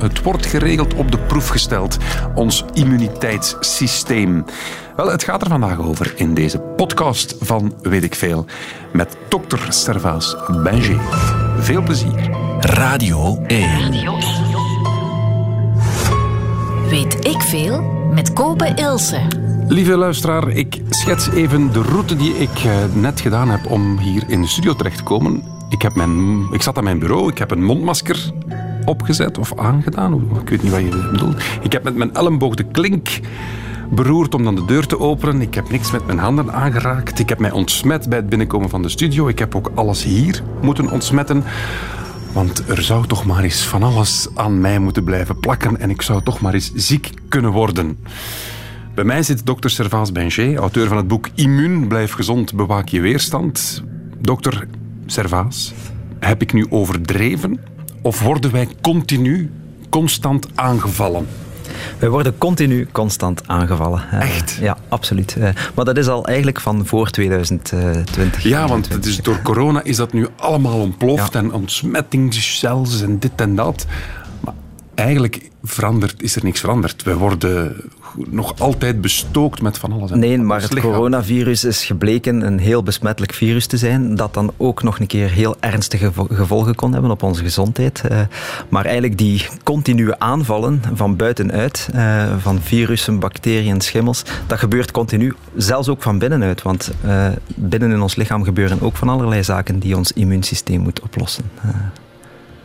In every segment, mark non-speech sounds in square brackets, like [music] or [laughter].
Het wordt geregeld op de proef gesteld, ons immuniteitssysteem. Wel, het gaat er vandaag over in deze podcast van Weet ik Veel met dokter Servaas Benjé. Veel plezier. Radio 1. Weet ik veel met Kobe Ilse. Lieve luisteraar, ik schets even de route die ik eh, net gedaan heb om hier in de studio terecht te komen. Ik, heb mijn, ik zat aan mijn bureau, ik heb een mondmasker opgezet of aangedaan. Ik weet niet wat je bedoelt. Ik heb met mijn elleboog de klink beroerd om dan de deur te openen. Ik heb niks met mijn handen aangeraakt. Ik heb mij ontsmet bij het binnenkomen van de studio. Ik heb ook alles hier moeten ontsmetten. Want er zou toch maar eens van alles aan mij moeten blijven plakken en ik zou toch maar eens ziek kunnen worden. Bij mij zit dokter Servaas Benjé, auteur van het boek Immuun, blijf gezond, bewaak je weerstand. Dokter Servaas, heb ik nu overdreven? Of worden wij continu, constant aangevallen? Wij worden continu constant aangevallen. Echt? Ja, absoluut. Eh, maar dat is al eigenlijk van voor 2020. Ja, want het is, door corona is dat nu allemaal ontploft en ontsmettingscells en dit en dat. Eigenlijk verandert, is er niks veranderd. We worden nog altijd bestookt met van alles. Nee, maar het coronavirus is gebleken een heel besmettelijk virus te zijn, dat dan ook nog een keer heel ernstige gevolgen kon hebben op onze gezondheid. Eh, maar eigenlijk die continue aanvallen van buitenuit, eh, van virussen, bacteriën, schimmels, dat gebeurt continu, zelfs ook van binnenuit. Want eh, binnen in ons lichaam gebeuren ook van allerlei zaken die ons immuunsysteem moet oplossen.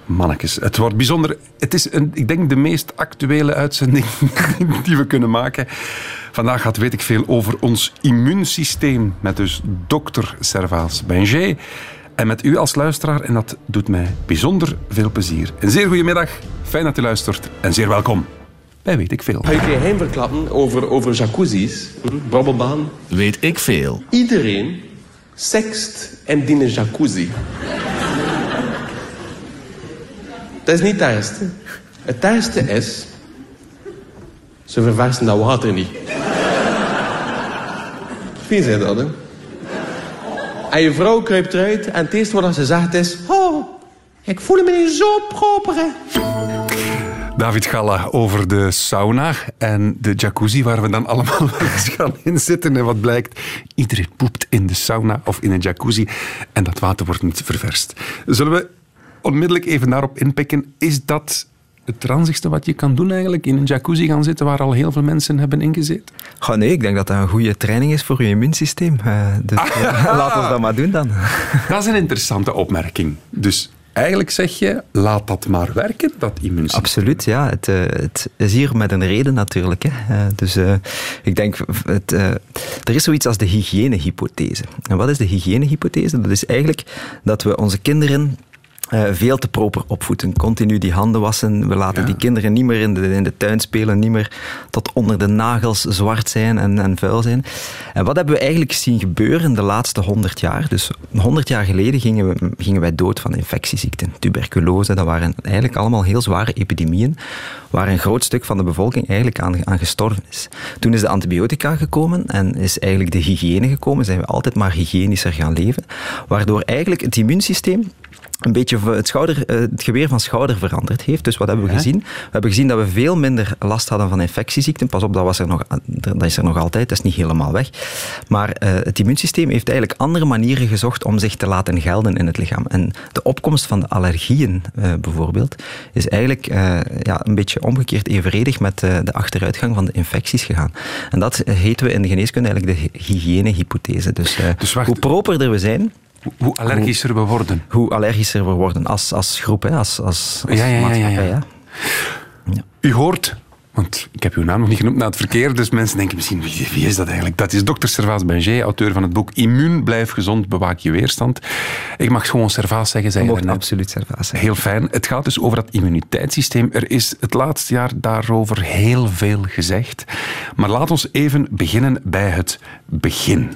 Mannekes, het wordt bijzonder. Het is, een, ik denk, de meest actuele uitzending [laughs] die we kunnen maken. Vandaag gaat weet ik veel over ons immuunsysteem met dus dokter Servaas Benjé. En met u als luisteraar, en dat doet mij bijzonder veel plezier. Een zeer goede middag, fijn dat u luistert en zeer welkom bij Weet ik Veel. Ga je geheim verklappen over, over jacuzzi's, hm? brabbelbaan? Weet ik veel. Iedereen sext en in een jacuzzi. Dat is niet het ergste. Het ergste is... Ze verversen dat water niet. Wie zei dat, hè? En je vrouw kruipt eruit en het eerste wat ze zegt is... Oh, ik voel me niet zo proper, hè. David Galla over de sauna en de jacuzzi waar we dan allemaal [laughs] eens gaan in zitten. En wat blijkt, iedereen poept in de sauna of in een jacuzzi en dat water wordt niet ververst. Zullen we onmiddellijk even daarop inpikken. Is dat het ranzigste wat je kan doen eigenlijk? In een jacuzzi gaan zitten waar al heel veel mensen hebben ingezeten? Goh, nee, ik denk dat dat een goede training is voor je immuunsysteem. Uh, dus ah, laten [laughs] we dat maar doen dan. [laughs] Dat is een interessante opmerking. Dus eigenlijk zeg je, laat dat maar werken, dat immuunsysteem. Absoluut, ja. Het, uh, het is hier met een reden natuurlijk. Hè. Uh, dus uh, ik denk, het, er is zoiets als de hygiënehypothese. En wat is de hygiënehypothese? Dat is eigenlijk dat we onze kinderen uh, veel te proper opvoeden. Continu die handen wassen. We laten die kinderen niet meer in de, in de tuin spelen, niet meer tot onder de nagels zwart zijn en, en vuil zijn. En wat hebben we eigenlijk zien gebeuren de laatste honderd jaar? Dus honderd jaar geleden gingen, we, gingen wij dood van infectieziekten. Tuberculose, dat waren eigenlijk allemaal heel zware epidemieën, waar een groot stuk van de bevolking eigenlijk aan, aan gestorven is. Toen is de antibiotica gekomen en is eigenlijk de hygiëne gekomen, zijn we altijd maar hygiënischer gaan leven, waardoor eigenlijk het immuunsysteem een beetje het, schouder, eh, het geweer van schouder veranderd heeft. Dus wat hebben we gezien? We hebben gezien dat we veel minder last hadden van infectieziekten. Pas op, dat, was er nog, dat is er nog altijd, dat is niet helemaal weg. Maar uh, het immuunsysteem heeft eigenlijk andere manieren gezocht om zich te laten gelden in het lichaam. En de opkomst van de allergieën uh, bijvoorbeeld is eigenlijk ja, een beetje omgekeerd evenredig met de achteruitgang van de infecties gegaan. En dat heten we in de geneeskunde eigenlijk de hygiënehypothese. Dus, dus hoe properder we zijn, hoe allergischer we worden. Hoe allergischer we worden als, als groep, hè, als, als, als ja, ja, ja, ja, U hoort, want ik heb uw naam nog niet genoemd na het verkeer, dus mensen denken misschien, wie, wie is dat eigenlijk? Dat is dokter Servaas Benjé, auteur van het boek Immuun, blijf gezond, bewaak je weerstand. Ik mag gewoon Servaas zeggen. Zei je absoluut Servaas zeggen. Heel fijn. Het gaat dus over dat immuniteitssysteem. Er is het laatste jaar daarover heel veel gezegd. Maar laat ons even beginnen bij het begin.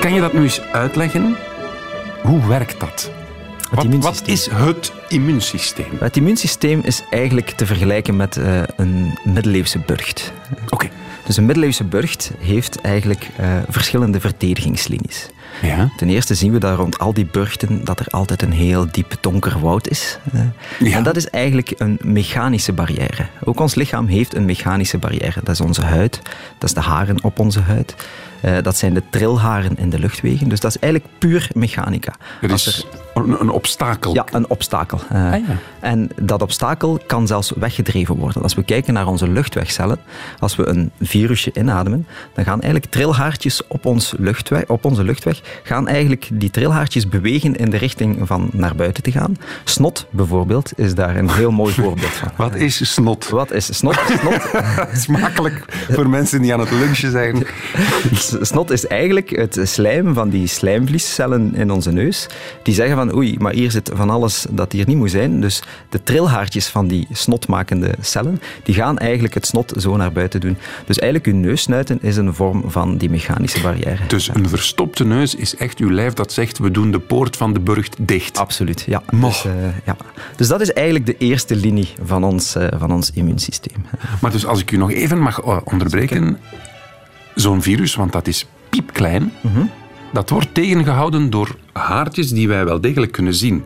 Kan je dat nu eens uitleggen? Hoe werkt dat? Wat, wat, is het immuunsysteem? Het immuunsysteem is eigenlijk te vergelijken met uh, een middeleeuwse burcht. Oké. Dus een middeleeuwse burcht heeft eigenlijk uh, verschillende verdedigingslinies. Ja. Ten eerste zien we daar rond al die burchten dat er altijd een heel diep donker woud is. Ja. En dat is eigenlijk een mechanische barrière. Ook ons lichaam heeft een mechanische barrière. Dat is onze huid, dat is de haren op onze huid. Uh, dat zijn de trilharen in de luchtwegen. Dus dat is eigenlijk puur mechanica. Er is er... een, een, obstakel. Ja, een obstakel. Uh, ah, ja. En dat obstakel kan zelfs weggedreven worden. Als we kijken naar onze luchtwegcellen, als we een virusje inademen, dan gaan eigenlijk trilhaartjes op, ons luchtweg, op onze luchtweg, gaan eigenlijk die trilhaartjes bewegen in de richting van naar buiten te gaan. Snot bijvoorbeeld is daar een heel mooi voorbeeld van. [laughs] Wat is snot? Wat is snot? snot. [laughs] Smakelijk voor mensen die aan het lunchen zijn. [laughs] Snot is eigenlijk het slijm van die slijmvliescellen in onze neus. Die zeggen van oei, maar hier zit van alles dat hier niet moet zijn. Dus de trilhaartjes van die snotmakende cellen, die gaan eigenlijk het snot zo naar buiten doen. Dus eigenlijk uw neusnuiten is een vorm van die mechanische barrière. Dus een verstopte neus is echt uw lijf dat zegt we doen de poort van de burcht dicht. Absoluut, ja. Dus, uh, ja. dus dat is eigenlijk de eerste linie van ons, uh, van ons immuunsysteem. Maar dus als ik u nog even mag uh, onderbreken zo'n virus, want dat is piepklein, mm -hmm. Dat wordt tegengehouden door haartjes die wij wel degelijk kunnen zien.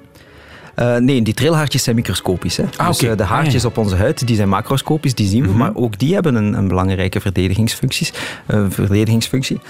Uh, nee, die trilhaartjes zijn microscopisch. Hè. Ah, dus okay. uh, de haartjes ah, ja. op onze huid die zijn macroscopisch, die zien we, mm -hmm. maar ook die hebben een, een belangrijke verdedigingsfunctie. Uh, verdedigingsfunctie.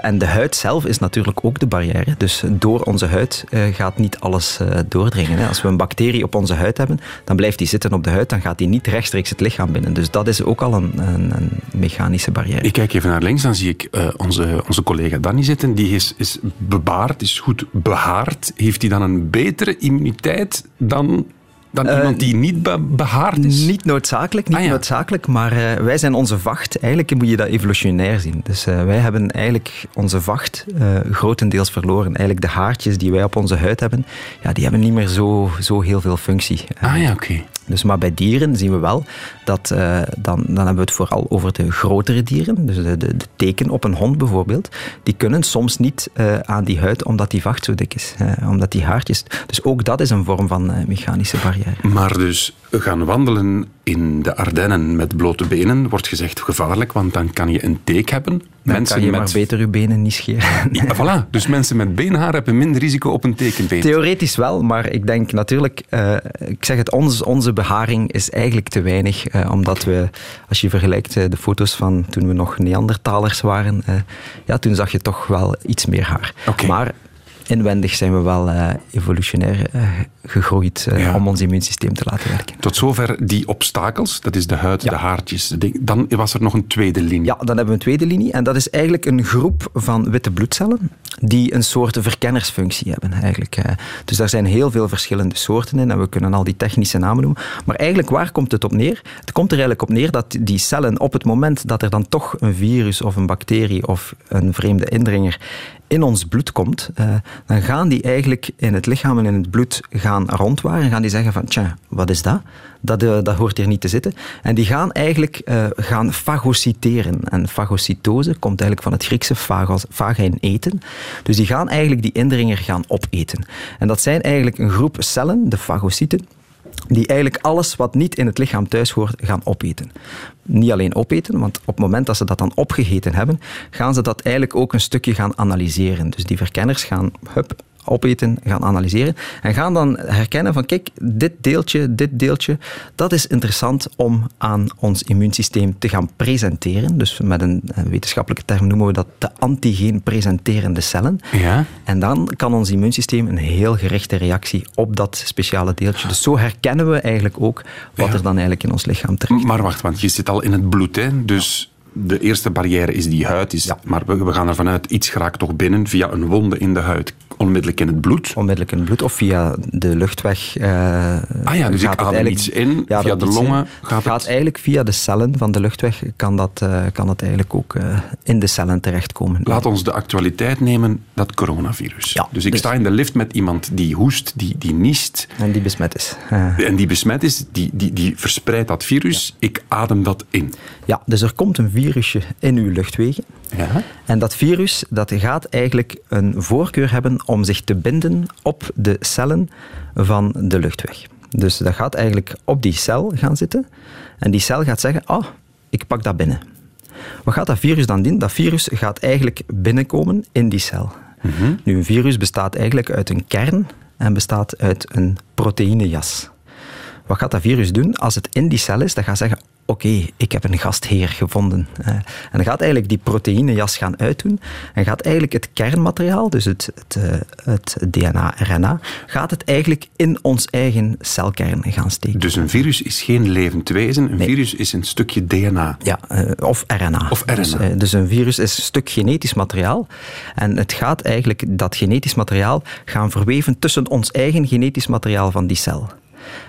en de huid zelf is natuurlijk ook de barrière. Dus door onze huid gaat niet alles doordringen. Hè. Als we een bacterie op onze huid hebben, dan blijft die zitten op de huid, dan gaat die niet rechtstreeks het lichaam binnen. Dus dat is ook al een, een, een mechanische barrière. Ik kijk even naar links, dan zie ik onze, onze collega Danny zitten. Die is, is bebaard, is goed behaard. Heeft hij dan een betere immuniteit? Dan, dan uh, iemand die niet be behaard is? Niet noodzakelijk, niet ah, ja. noodzakelijk maar uh, wij zijn onze vacht. Eigenlijk moet je dat evolutionair zien. Dus uh, wij hebben eigenlijk onze vacht grotendeels verloren. Eigenlijk de haartjes die wij op onze huid hebben, ja, die hebben niet meer zo, zo heel veel functie. Ah ja, oké. Okay. Dus, maar bij dieren zien we wel dat, uh, dan, dan hebben we het vooral over de grotere dieren. Dus de, de, teken op een hond bijvoorbeeld. Die kunnen soms niet uh, aan die huid omdat die vacht zo dik is. Uh, omdat die haartjes... Dus ook dat is een vorm van mechanische barrière. Maar dus gaan wandelen in de Ardennen met blote benen wordt gezegd gevaarlijk, want dan kan je een teek hebben. Dan mensen kan je met... maar beter je benen niet scheren. [laughs] Ja, voilà. Dus mensen met beenhaar hebben minder risico op een tekenbeen. Theoretisch wel, maar ik denk natuurlijk... Uh, ik zeg het, ons, onze beharing is eigenlijk te weinig, uh, omdat we... Als je vergelijkt uh, de foto's van toen we nog Neandertalers waren, ja, toen zag je toch wel iets meer haar. Okay. Maar inwendig zijn we wel uh, evolutionair uh, gegroeid uh, Ja. om ons immuunsysteem te laten werken. Tot zover die obstakels, dat is de huid, Ja. de haartjes. Dan was er nog een tweede linie. Ja, dan hebben we een tweede linie en dat is eigenlijk een groep van witte bloedcellen die een soort verkennersfunctie hebben eigenlijk. eh. Dus daar zijn heel veel verschillende soorten in en we kunnen al die technische namen noemen. Maar eigenlijk waar komt het op neer? Het komt er eigenlijk op neer dat die cellen op het moment dat er dan toch een virus of een bacterie of een vreemde indringer in ons bloed komt, eh, dan gaan die eigenlijk in het lichaam en in het bloed gaan rondwaren en gaan die zeggen van, tja, wat is dat? Dat, eh, dat hoort hier niet te zitten. En die gaan eigenlijk eh, gaan fagocyteren. En fagocytose komt eigenlijk van het Griekse phagos, eten. Dus die gaan eigenlijk die indringer gaan opeten. En dat zijn eigenlijk een groep cellen, de fagocyten, die eigenlijk alles wat niet in het lichaam thuis hoort gaan opeten. Niet alleen opeten, want op het moment dat ze dat dan opgegeten hebben, gaan ze dat eigenlijk ook een stukje gaan analyseren. Dus die verkenners gaan hup, opeten, gaan analyseren en gaan dan herkennen van kijk, dit deeltje, dit deeltje, dat is interessant om aan ons immuunsysteem te gaan presenteren. Dus met een wetenschappelijke term noemen we dat de antigeen presenterende cellen. Ja? En dan kan ons immuunsysteem een heel gerichte reactie op dat speciale deeltje. Dus zo herkennen we eigenlijk ook wat Ja. er dan eigenlijk in ons lichaam terecht Maar wacht, want je zit al in het bloed, hè? Dus de eerste barrière is die huid. Is, Ja. Maar we, we gaan ervan uit, iets geraakt toch binnen via een wonde in de huid, onmiddellijk in het bloed. onmiddellijk in het bloed of via de luchtweg. eh, Ah ja, dus ik gaat adem iets in, Ja, via dat de longen in. gaat gaat het... eigenlijk via de cellen van de luchtweg, kan dat, eh, kan het eigenlijk ook eh, in de cellen terechtkomen. Laat ons de actualiteit nemen, dat coronavirus. Ja, dus ik dus- sta in de lift met iemand die hoest, die, die niest, En die besmet is. En die besmet is, die, die, die verspreidt dat virus. Ik adem dat in. ja, dus er komt een virusje in uw luchtwegen. Ja? En dat virus dat gaat eigenlijk een voorkeur hebben om zich te binden op de cellen van de luchtweg. Dus dat gaat eigenlijk op die cel gaan zitten. En die cel gaat zeggen, oh, ik pak dat binnen. Wat gaat dat virus dan doen? Dat virus gaat eigenlijk binnenkomen in die cel. Nu, een virus bestaat eigenlijk uit een kern en bestaat uit een proteïnejas. Wat gaat dat virus doen? Als het in die cel is, dan gaat zeggen, oké, ik heb een gastheer gevonden. Eh, en dan gaat eigenlijk die proteïnejas gaan uitdoen en gaat eigenlijk het kernmateriaal, dus het, het, eh, het DNA, RNA, gaat het eigenlijk in ons eigen celkern gaan steken. Dus een virus is geen levend wezen. Een virus is een stukje DNA. Ja, eh, of RNA. Of RNA. Dus, dus een virus is een stuk genetisch materiaal. En het gaat eigenlijk dat genetisch materiaal gaan verweven tussen ons eigen genetisch materiaal van die cel.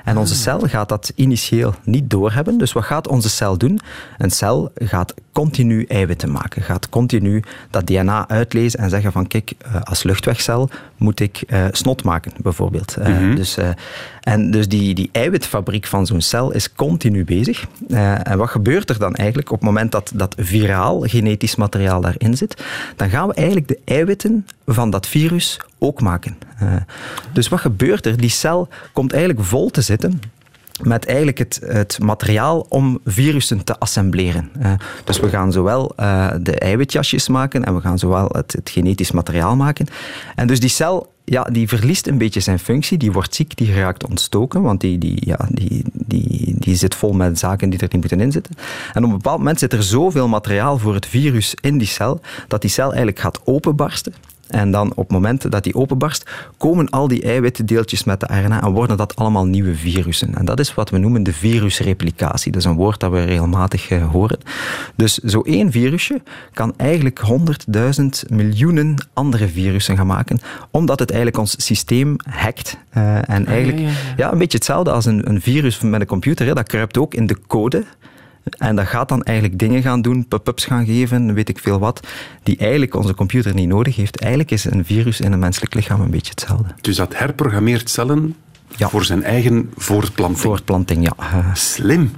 En onze cel gaat dat initieel niet doorhebben. Dus wat gaat onze cel doen? Een cel gaat continu eiwitten maken, gaat continu dat DNA uitlezen en zeggen van kijk, eh, als luchtwegcel moet ik eh, snot maken, bijvoorbeeld. Eh, dus, eh, en dus die, die eiwitfabriek van zo'n cel is continu bezig. En wat gebeurt er dan eigenlijk op het moment dat dat viraal genetisch materiaal daarin zit? Dan gaan we eigenlijk de eiwitten van dat virus ook maken. Eh, dus wat gebeurt er? Die cel komt eigenlijk vol te zitten met eigenlijk het, het materiaal om virussen te assembleren. Eh, dus we gaan zowel eh, de eiwitjasjes maken en we gaan zowel het, het genetisch materiaal maken. En dus die cel ja, die verliest een beetje zijn functie, die wordt ziek, die raakt ontstoken, want die, die, ja, die, die, die zit vol met zaken die er niet moeten inzitten. En op een bepaald moment zit er zoveel materiaal voor het virus in die cel, dat die cel eigenlijk gaat openbarsten. En dan op het moment dat die openbarst, komen al die eiwitdeeltjes met de RNA en worden dat allemaal nieuwe virussen. En dat is wat we noemen de virusreplicatie. Dat is een woord dat we regelmatig uh, horen. Dus zo één virusje kan eigenlijk honderdduizend miljoenen andere virussen gaan maken, omdat het eigenlijk ons systeem hackt. Uh, en eigenlijk, ja, ja, ja. ja, een beetje hetzelfde als een, een virus met een computer. Hè. Dat kruipt ook in de code en dat gaat dan eigenlijk dingen gaan doen, pop-ups gaan geven, weet ik veel wat, die eigenlijk onze computer niet nodig heeft. Eigenlijk is een virus in een menselijk lichaam een beetje hetzelfde. Dus dat herprogrammeert cellen ja. voor zijn eigen voortplanting? Voortplanting, ja. Slim.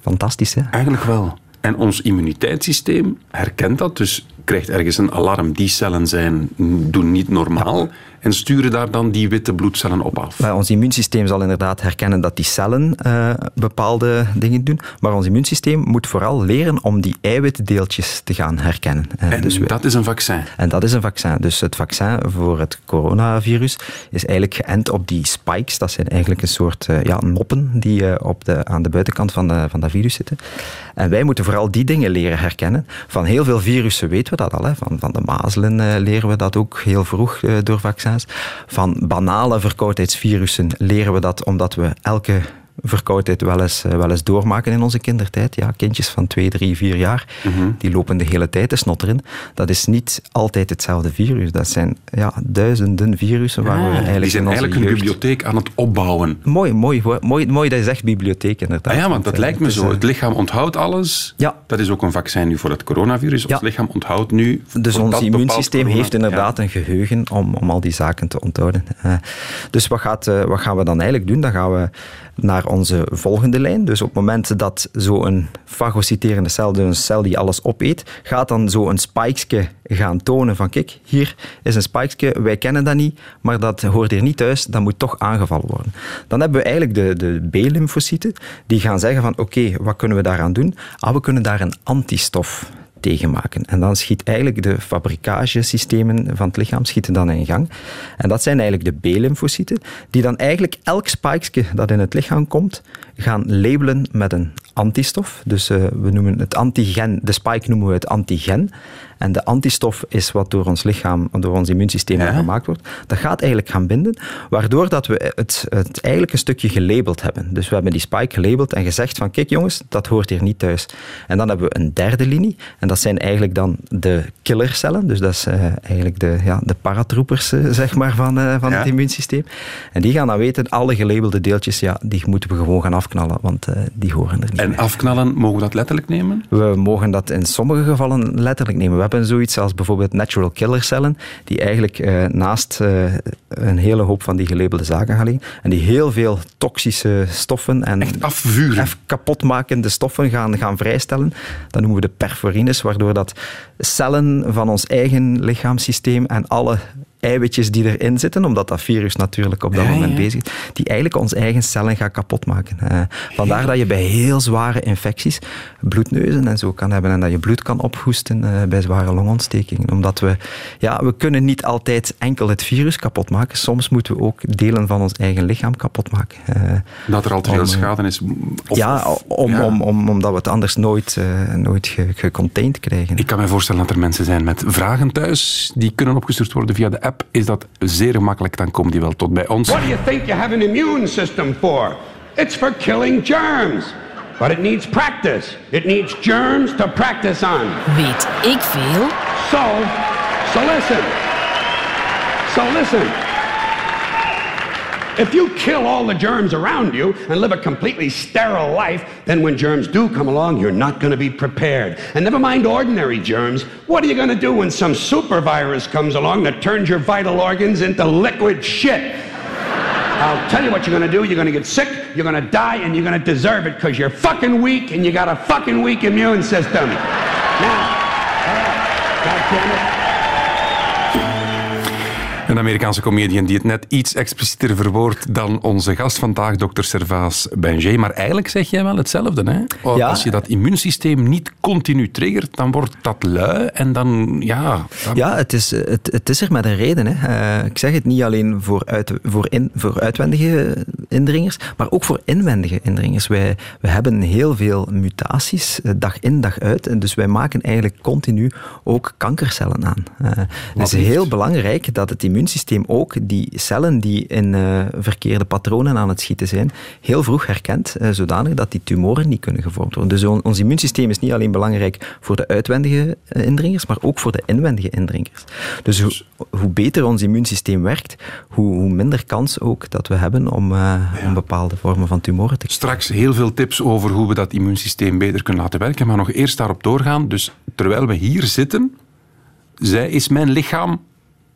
Fantastisch, hè? Eigenlijk wel. En ons immuniteitssysteem herkent dat, dus krijgt ergens een alarm. Die cellen zijn, doen niet normaal. Ja. En sturen daar dan die witte bloedcellen op af. Maar ons immuunsysteem zal inderdaad herkennen dat die cellen uh, bepaalde dingen doen. Maar ons immuunsysteem moet vooral leren om die eiwitdeeltjes te gaan herkennen. Uh, en dus we, dat is een vaccin? En dat is een vaccin. Dus het vaccin voor het coronavirus is eigenlijk geënt op die spikes. Dat zijn eigenlijk een soort uh, ja, noppen die op de, aan de buitenkant van, de, van dat virus zitten. En wij moeten vooral die dingen leren herkennen. Van heel veel virussen weten we dat al. Hè. Van, van de mazelen leren we dat ook heel vroeg door vaccins. Van banale verkoudheidsvirussen leren we dat omdat we elke verkoudheid wel eens, wel eens doormaken in onze kindertijd. Ja, kindjes van 2, 3, 4 jaar, mm -hmm. die lopen de hele tijd te snotteren. Dat is niet altijd hetzelfde virus. Dat zijn ja, duizenden virussen waar we eigenlijk Die zijn eigenlijk jeugd... een bibliotheek aan het opbouwen. Mooi, mooi, mooi, mooi dat je zegt bibliotheek inderdaad. Ah ja, want dat lijkt me zo. Het lichaam onthoudt alles. Ja. Dat is ook een vaccin nu voor het coronavirus. Ons ja. lichaam onthoudt nu... Dus ons immuunsysteem heeft inderdaad ja. een geheugen om, om al die zaken te onthouden. Uh, dus wat, gaat, uh, wat gaan we dan eigenlijk doen? Dan gaan we naar onze volgende lijn. Dus op het moment dat zo'n fagociterende cel, dus een cel die alles opeet, gaat dan zo een spikeske gaan tonen van kijk, hier is een spikeske, wij kennen dat niet, maar dat hoort hier niet thuis, dat moet toch aangevallen worden. Dan hebben we eigenlijk de, de B-lymfocyten die gaan zeggen van oké, wat kunnen we daaraan doen? Ah, we kunnen daar een antistof En dan schiet eigenlijk de fabrikagesystemen van het lichaam schieten dan in gang. En dat zijn eigenlijk de B-lymfocyten, die dan eigenlijk elk spikeje dat in het lichaam komt, gaan labelen met een antistof. Dus uh, we noemen het antigen, de spike noemen we het antigen. En de antistof is wat door ons lichaam, door ons immuunsysteem ja. gemaakt wordt. Dat gaat eigenlijk gaan binden, waardoor dat we het, het eigenlijk een stukje gelabeld hebben. Dus we hebben die spike gelabeld en gezegd van kijk jongens, dat hoort hier niet thuis. En dan hebben we een derde linie en dat zijn eigenlijk dan de killercellen. Dus dat is uh, eigenlijk de, ja, de paratroopers uh, zeg maar, van, van ja. het immuunsysteem. En die gaan dan weten, alle gelabelde deeltjes, ja, die moeten we gewoon gaan afknallen, want die horen er niet En afknallen, mogen we dat letterlijk nemen? We mogen dat in sommige gevallen letterlijk nemen. We hebben zoiets als bijvoorbeeld natural killer cellen, die eigenlijk uh, naast uh, een hele hoop van die gelabelde zaken gaan liggen en die heel veel toxische stoffen en Echt afvuren. kapotmakende stoffen gaan, gaan vrijstellen. Dat noemen we de perforines, waardoor dat cellen van ons eigen lichaamssysteem en alle eiwitjes die erin zitten, omdat dat virus natuurlijk op dat Ja, moment ja. bezig is, die eigenlijk onze eigen cellen gaan kapotmaken. Eh, vandaar dat je bij heel zware infecties bloedneuzen en zo kan hebben en dat je bloed kan ophoesten eh, bij zware longontstekingen. Omdat we, ja, we kunnen niet altijd enkel het virus kapot maken. Soms moeten we ook delen van ons eigen lichaam kapot maken. Eh, Dat er al te veel schade is. Of- ja, om, ja. Om, om, omdat we het anders nooit, nooit ge- gecontained krijgen. Ik kan me voorstellen dat er mensen zijn met vragen thuis. Die kunnen opgestuurd worden via de app. Is dat zeer gemakkelijk, dan komen die wel tot bij ons. What do you think you have an immune system for? It's for killing germs. But it needs practice. It needs germs to practice on. Weet ik veel? So, so listen. So listen. If you kill all the germs around you and live a completely sterile life, then when germs do come along, you're not going to be prepared. And never mind ordinary germs, what are you going to do when some super virus comes along that turns your vital organs into liquid shit? I'll tell you what you're gonna do. You're gonna get sick, you're gonna die, and you're gonna deserve it because you're fucking weak and you got a fucking weak immune system. Now, all right, goddammit. Een Amerikaanse comedian die het net iets explicieter verwoordt dan onze gast vandaag, Dr. Servaas Benjé. Maar eigenlijk zeg jij wel hetzelfde. Hè? Ja. Als je dat immuunsysteem niet continu triggert, dan wordt dat lui en dan, ja... Dan... Ja, het is, het, het is er met een reden. Hè. Eh, ik zeg het niet alleen voor, uit, voor, in, voor uitwendige indringers, maar ook voor inwendige indringers. Wij, we hebben heel veel mutaties, eh, dag in, dag uit. En dus wij maken eigenlijk continu ook kankercellen aan. Eh, het is heel belangrijk dat het immuunsysteem ook die cellen die in eh, verkeerde patronen aan het schieten zijn, heel vroeg herkent, eh, zodanig dat die tumoren niet kunnen gevormd worden. Dus on- ons immuunsysteem is niet alleen belangrijk voor de uitwendige eh, indringers, maar ook voor de inwendige indringers. Dus hoe, hoe beter ons immuunsysteem werkt, hoe, hoe minder kans ook dat we hebben om, om bepaalde vormen van tumoren te Straks heel veel tips over hoe we dat immuunsysteem beter kunnen laten werken, maar nog eerst daarop doorgaan. Dus terwijl we hier zitten, zij, is mijn lichaam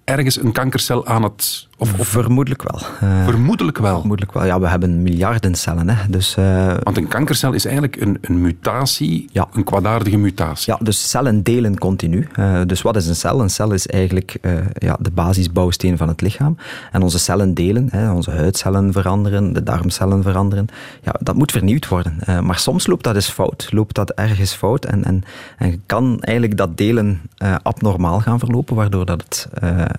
ergens een kankercel aan het... Of, of Vermoedelijk wel. Eh, vermoedelijk wel. vermoedelijk wel. Ja, we hebben miljarden cellen. Hè. Dus, eh, Want een kankercel is eigenlijk een, een mutatie, Ja. een kwaadaardige mutatie. Ja, dus cellen delen continu. Eh, dus wat is een cel? Een cel is eigenlijk ja, de basisbouwsteen van het lichaam. En onze cellen delen, hè, onze huidcellen veranderen, de darmcellen veranderen. Ja, dat moet vernieuwd worden. Maar soms loopt dat eens fout. Loopt dat ergens fout en, en, en kan eigenlijk dat delen abnormaal gaan verlopen, waardoor dat het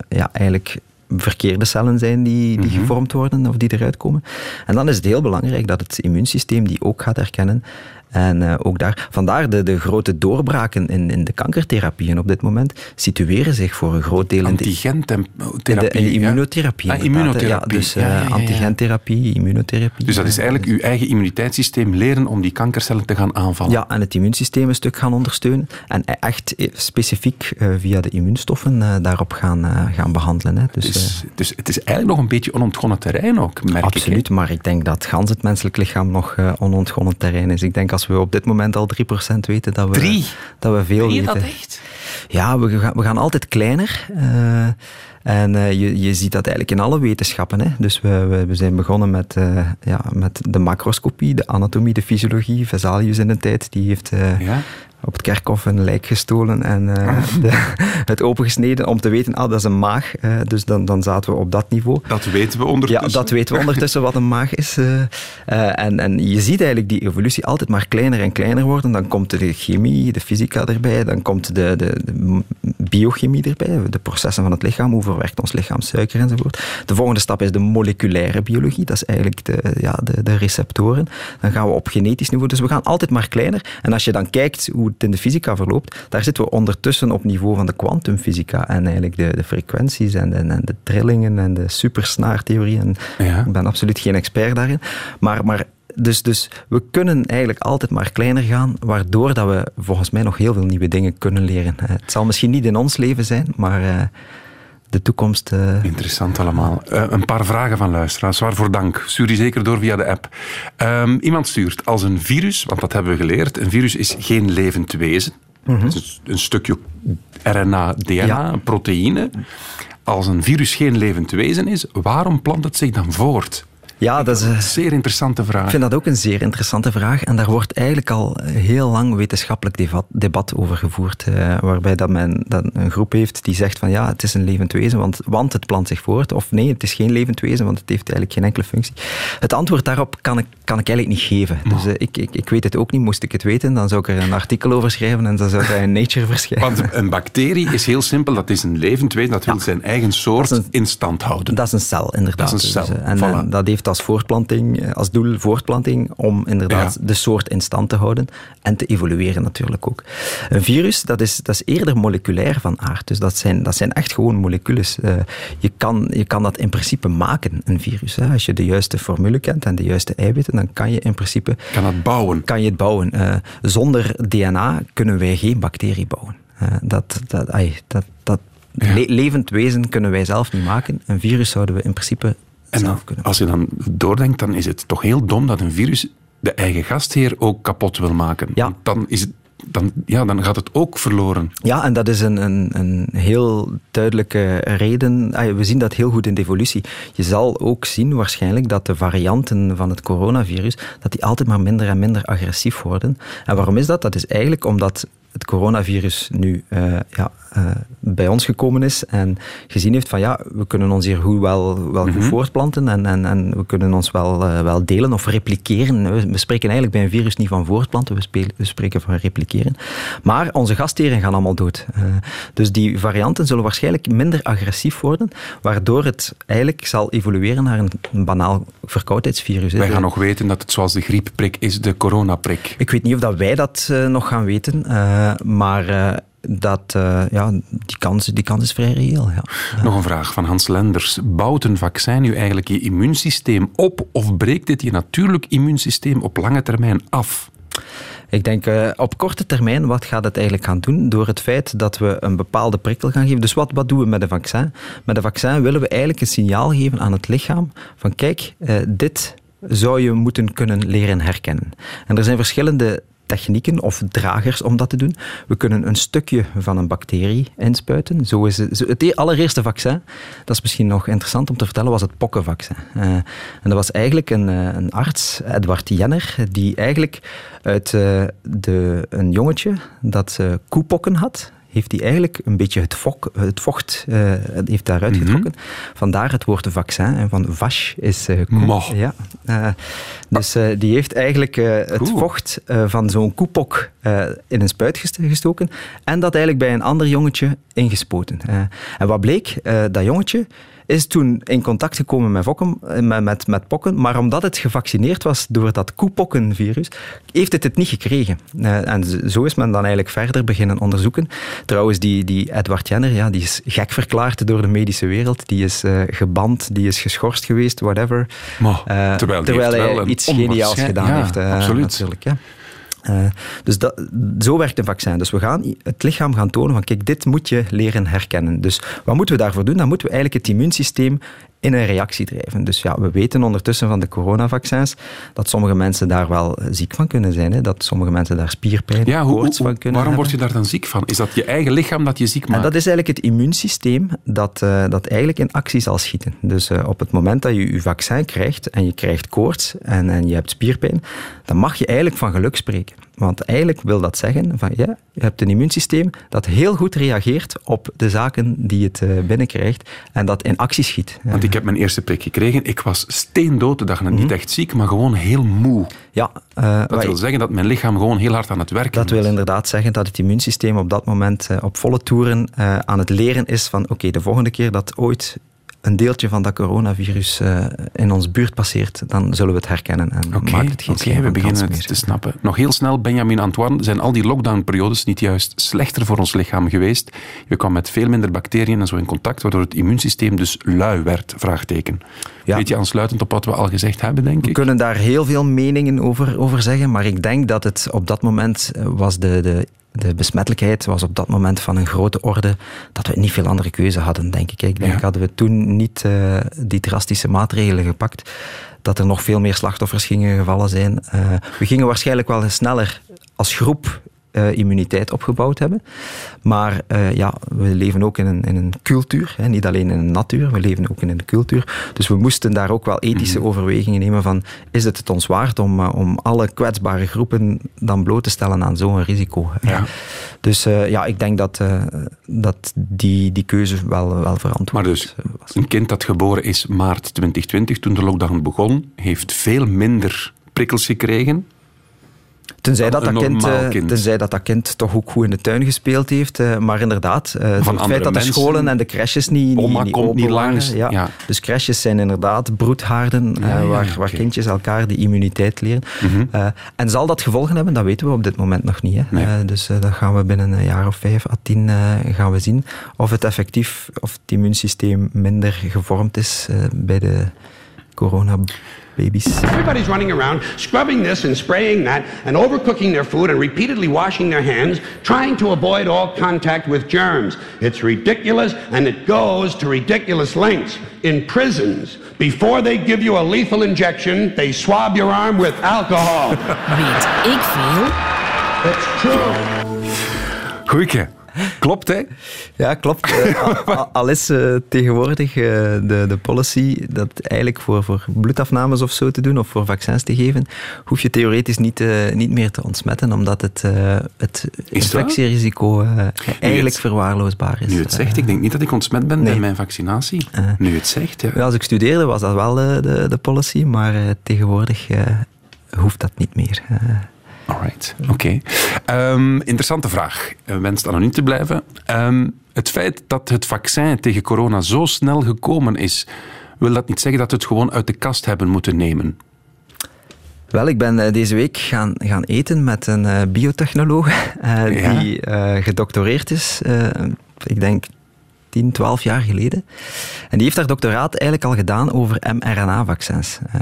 ja, eigenlijk verkeerde cellen zijn die, die gevormd worden of die eruit komen. En dan is het heel belangrijk dat het immuunsysteem die ook gaat herkennen. En eh, ook daar, vandaar de, de grote doorbraken in, in de kankertherapieën op dit moment situeren zich voor een groot deel in de, in de, Antigentherapie. in de ja. immunotherapie. Ah, immunotherapie. Ja, dus Ja, eh, ja, antigentherapie, immunotherapie. Dus dat is eh, eigenlijk uw eigen immuniteitssysteem leren om die kankercellen te gaan aanvallen. Ja, en het immuunsysteem een stuk gaan ondersteunen. En echt specifiek via de immuunstoffen daarop gaan, gaan behandelen. Hè. Dus, Dus, dus het is eigenlijk nog een beetje onontgonnen terrein ook, merk ik. Absoluut, maar ik denk dat gans het menselijk lichaam nog onontgonnen terrein is. Ik denk als we op dit moment al 3% weten dat we, Drie? dat we veel weten. dat echt? Ja, we gaan, we gaan altijd kleiner. eh, en eh, je, je ziet dat eigenlijk in alle wetenschappen. Hè. Dus we, we, we zijn begonnen met, eh, ja, met de macroscopie, de anatomie, de fysiologie. Vesalius in de tijd, die heeft Ja. Op het kerkhof een lijk gestolen en eh, [laughs] de, het opengesneden om te weten, ah, dat is een maag. Eh, dus dan, dan zaten we op dat niveau. Dat weten we Ja, ondertussen. dat weten we ondertussen wat een maag is. Eh, en, en je ziet eigenlijk die evolutie altijd maar kleiner en kleiner worden. Dan komt de chemie, de fysica erbij, dan komt de, de, de biochemie erbij, de processen van het lichaam, hoe verwerkt ons lichaam suiker enzovoort. De volgende stap is de moleculaire biologie, dat is eigenlijk de, ja, de, de receptoren. Dan gaan we op genetisch niveau, dus we gaan altijd maar kleiner. En als je dan kijkt hoe het in de fysica verloopt, daar zitten we ondertussen op niveau van de kwantumfysica en eigenlijk de, de frequenties en de, en de trillingen en de supersnaartheorie. En Ja. Ik ben absoluut geen expert daarin. Maar, maar dus, dus we kunnen eigenlijk altijd maar kleiner gaan, waardoor dat we volgens mij nog heel veel nieuwe dingen kunnen leren. Het zal misschien niet in ons leven zijn, maar eh, de toekomst... eh, Interessant allemaal. Eh, een paar vragen van luisteraars. Waarvoor dank. Stuur die zeker door via de app. Ehm, iemand stuurt als een virus, want dat hebben we geleerd, een virus is geen levend wezen. Het is een stukje RNA, DNA, Ja. proteïne. Als een virus geen levend wezen is, waarom plant het zich dan voort? Ja, dat is... eh, Zeer interessante vraag. Ik vind dat ook een zeer interessante vraag. En daar wordt eigenlijk al heel lang wetenschappelijk debat, over gevoerd. eh, waarbij dat men dat een groep heeft die zegt van ja, het is een levend wezen, want, want het plant zich voort. Of nee, het is geen levend wezen, want het heeft eigenlijk geen enkele functie. Het antwoord daarop kan ik, kan ik eigenlijk niet geven. Dus eh, ik, ik, ik weet het ook niet. Moest ik het weten, dan zou ik er een artikel over schrijven en dan zou dat in Nature verschijnen. Want een bacterie is heel simpel, dat is een levend wezen, dat wil zijn eigen soort een- in stand houden. Dat is een cel, inderdaad. Dat is een Dus, cel, eh, en, voilà. en dat heeft als, voortplanting, eh, als doel voortplanting om inderdaad Ja. de soort in stand te houden en te evolueren natuurlijk ook. Een virus, dat is, dat is eerder moleculair van aard. Dus dat zijn, dat zijn echt gewoon molecules. Eh, je, kan, je kan dat in principe maken, een virus. Hè. Als je de juiste formule kent en de juiste eiwitten, dan kan je in principe kan het bouwen. kan je het bouwen. Eh, zonder DNA kunnen wij geen bacterie bouwen. Eh, dat, dat, ai, dat, dat Ja. le- levend wezen kunnen wij zelf niet maken. Een virus zouden we in principe En dan, als je dan doordenkt, dan is het toch heel dom dat een virus de eigen gastheer ook kapot wil maken. Ja. Want Dan, is het, dan, ja, dan gaat het ook verloren. Ja, en dat is een, een, een heel duidelijke reden. Ah, We zien dat heel goed in de evolutie. Je zal ook zien waarschijnlijk dat de varianten van het coronavirus dat die altijd maar minder en minder agressief worden. En waarom is dat? Dat is eigenlijk omdat het coronavirus nu eh, ja, eh, bij ons gekomen is en gezien heeft van ja, we kunnen ons hier goed wel, wel goed voortplanten en, en, en we kunnen ons wel, eh, wel delen of repliceren. We, we spreken eigenlijk bij een virus niet van voortplanten, we, spelen- we spreken van repliceren. Maar onze gastheren gaan allemaal dood. Eh, dus die varianten zullen waarschijnlijk minder agressief worden, waardoor het eigenlijk zal evolueren naar een, een banaal verkoudheidsvirus. Wij gaan nog weten dat het zoals de griepprik is, de coronaprik. ik weet niet of dat wij dat nog gaan weten, maar dat, eh, ja, die, kans, die kans is vrij reëel. Ja. Nog een vraag van Hans Lenders. Bouwt een vaccin nu eigenlijk je immuunsysteem op of breekt dit je natuurlijk immuunsysteem op lange termijn af? Ik denk eh, op korte termijn, wat gaat het eigenlijk gaan doen? Door het feit dat we een bepaalde prikkel gaan geven. Dus wat, wat doen we met een vaccin? Met een vaccin willen we eigenlijk een signaal geven aan het lichaam van kijk, eh, dit zou je moeten kunnen leren herkennen. En er zijn verschillende technieken of dragers om dat te doen. We kunnen een stukje van een bacterie inspuiten. Zo is het, e- allereerste vaccin, dat is misschien nog interessant om te vertellen, was het pokkenvaccin. Eh, en dat was eigenlijk een, eh, een arts, Edward Jenner, die eigenlijk uit eh, de, een jongetje dat eh, koepokken had, heeft hij eigenlijk een beetje het, vok, het vocht eh, heeft daaruit getrokken. Vandaar het woord vaccin. En van vache is koe. Mo. Ja. Eh, dus die heeft eigenlijk het vocht van zo'n koepok in een spuit gest- gestoken en dat eigenlijk bij een ander jongetje ingespoten. En wat bleek? Dat jongetje is toen in contact gekomen met, vokken, eh, met, met, met pokken, maar omdat het gevaccineerd was door dat koepokkenvirus, heeft het het niet gekregen. Eh, en zo is men dan eigenlijk verder beginnen onderzoeken. Trouwens, die, die Edward Jenner, ja, die is gek verklaard door de medische wereld. Die is eh, geband, die is geschorst geweest, whatever. Maar, terwijl hij iets geniaals gedaan ja, heeft. absoluut. Natuurlijk, ja. Eh, dus dat, zo werkt een vaccin. Dus we gaan het lichaam gaan tonen van kijk, dit moet je leren herkennen. Dus wat moeten we daarvoor doen? Dan moeten we eigenlijk het immuunsysteem in een reactie drijven. Dus ja, we weten ondertussen van de coronavaccins dat sommige mensen daar wel eh, ziek van kunnen zijn. Hè? Dat sommige mensen daar spierpijn, Ja, hoe, koorts hoe- van kunnen waarom hebben. word je daar dan ziek van? Is dat je eigen lichaam dat je ziek maakt? En dat is eigenlijk het immuunsysteem dat, eh, dat eigenlijk in actie zal schieten. Dus eh, op het moment dat je je vaccin krijgt en je krijgt koorts en, en je hebt spierpijn, dan mag je eigenlijk van geluk spreken. Want eigenlijk wil dat zeggen van ja, je hebt een immuunsysteem dat heel goed reageert op de zaken die het eh, binnenkrijgt en dat in actie schiet. Want ik heb mijn eerste prik gekregen. Ik was steendood de dag. Niet echt ziek, maar gewoon heel moe. Ja, eh, Dat wil zeggen dat mijn lichaam gewoon heel hard aan het werken Dat wil is. inderdaad zeggen dat het immuunsysteem op dat moment eh, op volle toeren aan het leren is van oké, de volgende keer dat ooit een deeltje van dat coronavirus eh, in ons buurt passeert, dan zullen we het herkennen en Oké, maakt het geen schijn we beginnen het meer. te snappen. Nog heel snel, Benjamin Antoine, zijn al die lockdownperiodes niet juist slechter voor ons lichaam geweest? Je kwam met veel minder bacteriën en zo in contact, waardoor het immuunsysteem dus lui werd? Vraagteken. Ja. Beetje aansluitend op wat we al gezegd hebben, denk We ik. kunnen daar heel veel meningen over, over zeggen, maar ik denk dat het op dat moment eh, was de, de, de besmettelijkheid was op dat moment van een grote orde dat we niet veel andere keuze hadden, denk ik. Ik denk, Ja. hadden we toen niet eh, die drastische maatregelen gepakt, dat er nog veel meer slachtoffers gingen gevallen zijn. Eh, we gingen waarschijnlijk wel sneller als groep eh, immuniteit opgebouwd hebben. Maar eh, ja, we leven ook in een, in een cultuur, hè, niet alleen in een natuur, we leven ook in een cultuur. Dus we moesten daar ook wel ethische Mhm. overwegingen nemen van, is het het ons waard om, eh, om alle kwetsbare groepen dan bloot te stellen aan zo'n risico? Ja. Dus ja, ik denk dat, dat die, die keuze wel, wel verantwoord Maar dus, was. een kind dat geboren is maart 2020, toen de lockdown begon, heeft veel minder prikkels gekregen. Tenzij dat dat, kind, eh, kind. tenzij dat dat kind toch ook goed in de tuin gespeeld heeft. eh, maar inderdaad, eh, door het feit dat de scholen en de crèches niet, niet, Oma niet komt niet langs, Ja. ja. Dus crèches zijn inderdaad broedhaarden Ja, ja, waar, waar kindjes elkaar die immuniteit leren. Mhm. En zal dat gevolgen hebben? Dat weten we op dit moment nog niet. Hè. Nee. Dus dat gaan we binnen een jaar of vijf à tien gaan we zien. Of het effectief, of het immuunsysteem minder gevormd is bij de coronababies. Everybody's running around scrubbing this and spraying that and overcooking their food and repeatedly washing their hands, trying to avoid all contact with germs. It's ridiculous and it goes to ridiculous lengths. In prisons, before they give you a lethal injection, they swab your arm with alcohol. Weet ik veel? It's true. Goeieke. Klopt, hè? Ja, klopt. Eh, [laughs] al- is eh, tegenwoordig eh, de, de policy dat eigenlijk voor, voor bloedafnames of zo te doen, of voor vaccins te geven, hoef je theoretisch niet, niet meer te ontsmetten, omdat het, het infectierisico eigenlijk het- verwaarloosbaar is. Nu het zegt, ik denk niet dat ik ontsmet ben Nee. bij mijn vaccinatie. Nu het zegt, ja. Ja, als ik studeerde was dat wel de, de policy, maar tegenwoordig hoeft dat niet meer. Alright, oké. Ehm, interessante vraag. Eh, Wenst anoniem te blijven. Ehm, het feit dat het vaccin tegen corona zo snel gekomen is, wil dat niet zeggen dat we het gewoon uit de kast hebben moeten nemen? Wel, ik ben eh, deze week gaan, gaan eten met een eh, biotechnoloog Ja. die eh, gedoctoreerd is, ik denk 10, 12 jaar geleden. En die heeft haar doctoraat eigenlijk al gedaan over mRNA-vaccins. Eh,